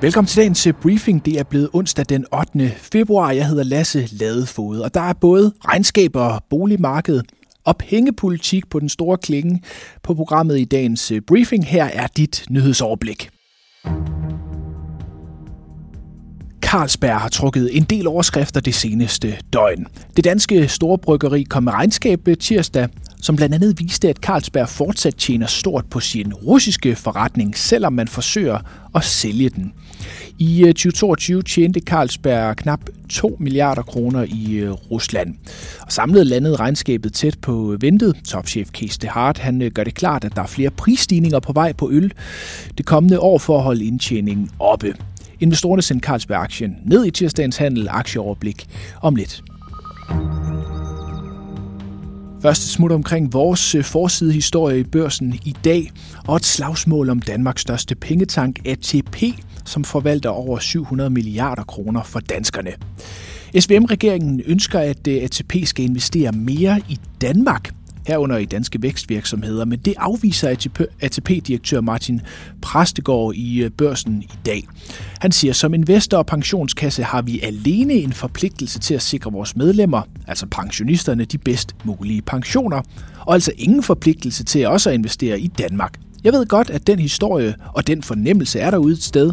Velkommen til dagens øh, briefing. Det er blevet onsdag den 8. februar. Jeg hedder Lasse Ladefod, og der er både regnskaber, boligmarked og pengepolitik på den store klinge på programmet i dagens øh, briefing. Her er dit nyhedsoverblik. Carlsberg har trukket en del overskrifter det seneste døgn. Det danske storbryggeri kom med regnskab øh, tirsdag, som blandt andet viste, at Carlsberg fortsat tjener stort på sin russiske forretning, selvom man forsøger at sælge den. I øh, 2022 tjente Carlsberg knap 2 milliarder kroner i øh, Rusland. Og samlet landede regnskabet tæt på øh, ventet. Topchef Kees de Hart han gør det klart, at der er flere prisstigninger på vej på øl det kommende år for at holde indtjeningen oppe. Investorerne sendte Carlsberg-aktien ned i tirsdagens handel aktieoverblik om lidt. Første smut omkring vores øh, forsidehistorie i børsen i dag, og et slagsmål om Danmarks største pengetank, ATP, som forvalter over 700 milliarder kroner for danskerne. SVM-regeringen ønsker, at øh, ATP skal investere mere i Danmark herunder i danske vækstvirksomheder, men det afviser ATP-direktør Martin Præstegård i øh, børsen i dag. Han siger, som investor og pensionskasse har vi alene en forpligtelse til at sikre vores medlemmer, altså pensionisterne, de bedst mulige pensioner, og altså ingen forpligtelse til også at investere i Danmark. Jeg ved godt, at den historie og den fornemmelse er derude et sted,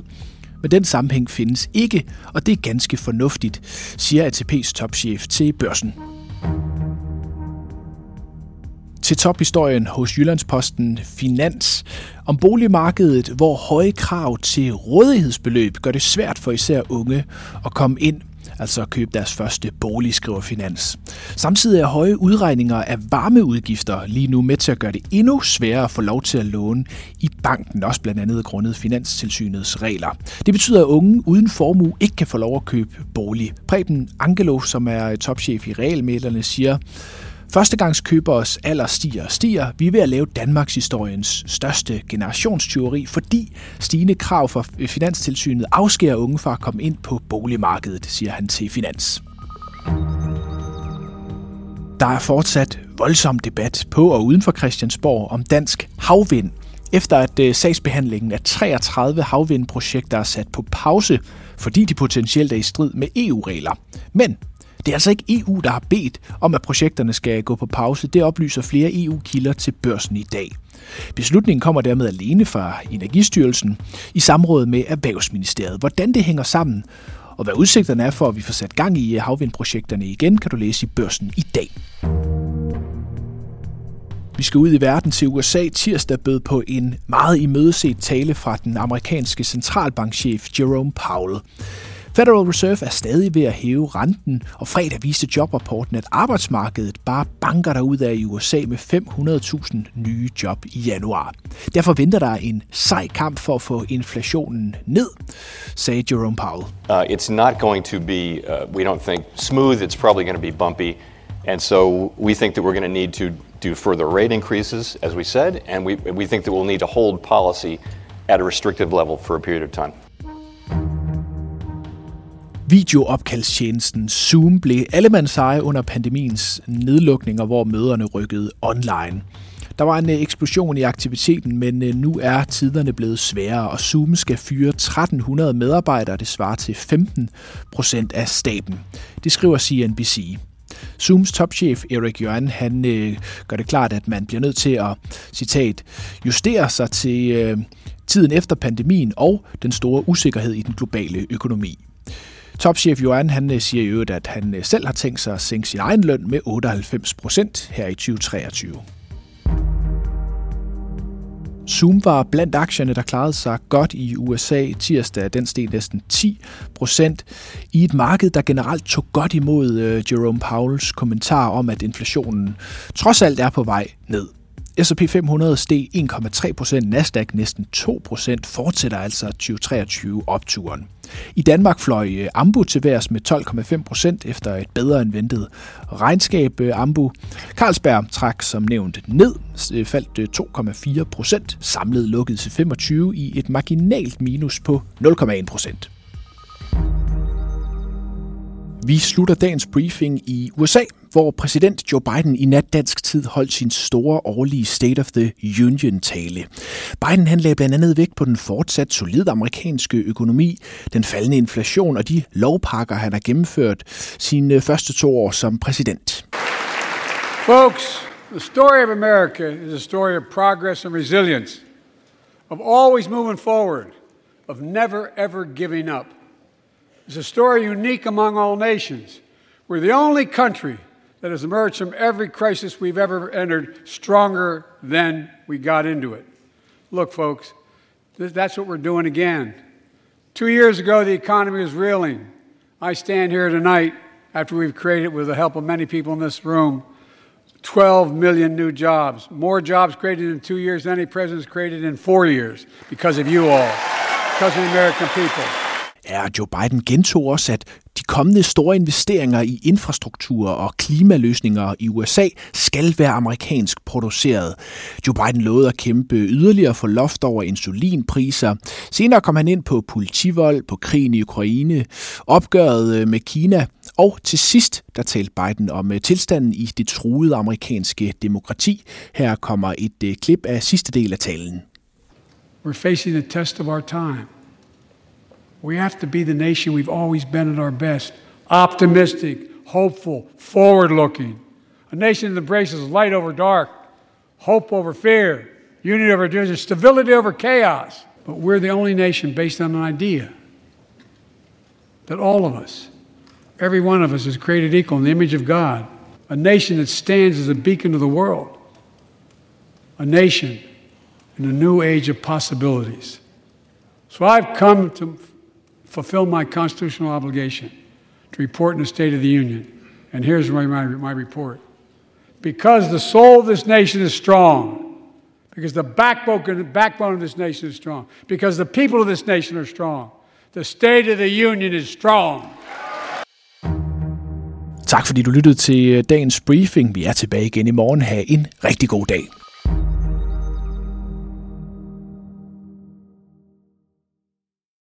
men den sammenhæng findes ikke, og det er ganske fornuftigt, siger ATP's topchef til børsen til tophistorien hos Jyllandsposten Finans om boligmarkedet, hvor høje krav til rådighedsbeløb gør det svært for især unge at komme ind altså at købe deres første bolig, skriver Finans. Samtidig er høje udregninger af varmeudgifter lige nu med til at gøre det endnu sværere at få lov til at låne i banken, også blandt andet grundet Finanstilsynets regler. Det betyder, at unge uden formue ikke kan få lov at købe bolig. Preben Angelo, som er topchef i Realmælerne, siger, Førstegangskøberes alder stiger og stiger. Vi er ved at lave Danmarks historiens største generationstyveri, fordi stigende krav fra Finanstilsynet afskærer unge fra at komme ind på boligmarkedet, siger han til Finans. Der er fortsat voldsom debat på og uden for Christiansborg om dansk havvind, efter at øh, sagsbehandlingen af 33 havvindprojekter er sat på pause, fordi de potentielt er i strid med EU-regler. Men det er altså ikke EU, der har bedt om, at projekterne skal gå på pause. Det oplyser flere EU-kilder til børsen i dag. Beslutningen kommer dermed alene fra Energistyrelsen i samråd med Erhvervsministeriet. Hvordan det hænger sammen, og hvad udsigterne er for, at vi får sat gang i havvindprojekterne igen, kan du læse i børsen i dag. Vi skal ud i verden til USA. Tirsdag bød på en meget imødeset tale fra den amerikanske centralbankchef Jerome Powell. Federal Reserve er stadig ved at hæve renten, og fredag viste jobrapporten, at arbejdsmarkedet bare banker derud af i USA med 500.000 nye job i januar. Derfor venter der en sej kamp for at få inflationen ned, sagde Jerome Powell. Uh, it's not going to be, uh, we don't think, smooth. It's probably going to be bumpy. And so we think that we're going to need to do further rate increases, as we said, and we, we think that we'll need to hold policy at a restrictive level for a period of time. Videoopkaldstjenesten Zoom blev allemandseje under pandemiens nedlukninger, hvor møderne rykkede online. Der var en øh, eksplosion i aktiviteten, men øh, nu er tiderne blevet sværere, og Zoom skal fyre 1300 medarbejdere, det svarer til 15 procent af staben. Det skriver CNBC. Zooms topchef Erik Jørgen, han øh, gør det klart, at man bliver nødt til at, citat, justere sig til øh, tiden efter pandemien og den store usikkerhed i den globale økonomi. Topchef Johan han øh, siger i øvrigt, at han øh, selv har tænkt sig at sænke sin egen løn med 98 procent her i 2023. Zoom var blandt aktierne, der klarede sig godt i USA tirsdag. Den steg næsten 10 procent i et marked, der generelt tog godt imod øh, Jerome Powells kommentar om, at inflationen trods alt er på vej ned. S&P 500 steg 1,3 procent, Nasdaq næsten 2 procent, fortsætter altså 2023 opturen. I Danmark fløj øh, Ambu til værs med 12,5 procent efter et bedre end ventet regnskab. Øh, Ambu Carlsberg trak som nævnt ned, øh, faldt 2,4 procent, samlet lukket til 25 i et marginalt minus på 0,1 procent. Vi slutter dagens briefing i USA, hvor præsident Joe Biden i nat dansk tid holdt sin store årlige State of the Union-tale. Biden han lagde blandt andet vægt på den fortsat solide amerikanske økonomi, den faldende inflation og de lovpakker, han har gennemført sine første to år som præsident. Folks, the story of America is a story of progress and resilience, of always moving forward, of never ever giving up. It's a story unique among all nations. We're the only country that has emerged from every crisis we've ever entered stronger than we got into it. Look, folks, that's what we're doing again. Two years ago, the economy was reeling. I stand here tonight after we've created, with the help of many people in this room, 12 million new jobs. More jobs created in two years than any president's created in four years because of you all, because of the American people. Ja, Joe Biden gentog også, at kommende store investeringer i infrastruktur og klimaløsninger i USA skal være amerikansk produceret. Joe Biden lovede at kæmpe yderligere for loft over insulinpriser. Senere kom han ind på politivold, på krigen i Ukraine, opgøret øh, med Kina, og til sidst der talte Biden om øh, tilstanden i det truede amerikanske demokrati. Her kommer et øh, klip af sidste del af talen. We're facing the test of our time. We have to be the nation we've always been at our best optimistic, hopeful, forward looking. A nation that embraces light over dark, hope over fear, unity over division, stability over chaos. But we're the only nation based on an idea that all of us, every one of us, is created equal in the image of God. A nation that stands as a beacon to the world. A nation in a new age of possibilities. So I've come to fulfill my constitutional obligation to report in the State of the Union. And here's my, my, my report. Because the soul of this nation is strong, because the backbone, backbone of this nation is strong, because the people of this nation are strong, the State of the Union is strong. Tak fordi du lyttede til dagens briefing. Vi er tilbage igen i morgen. Ha' en rigtig god dag.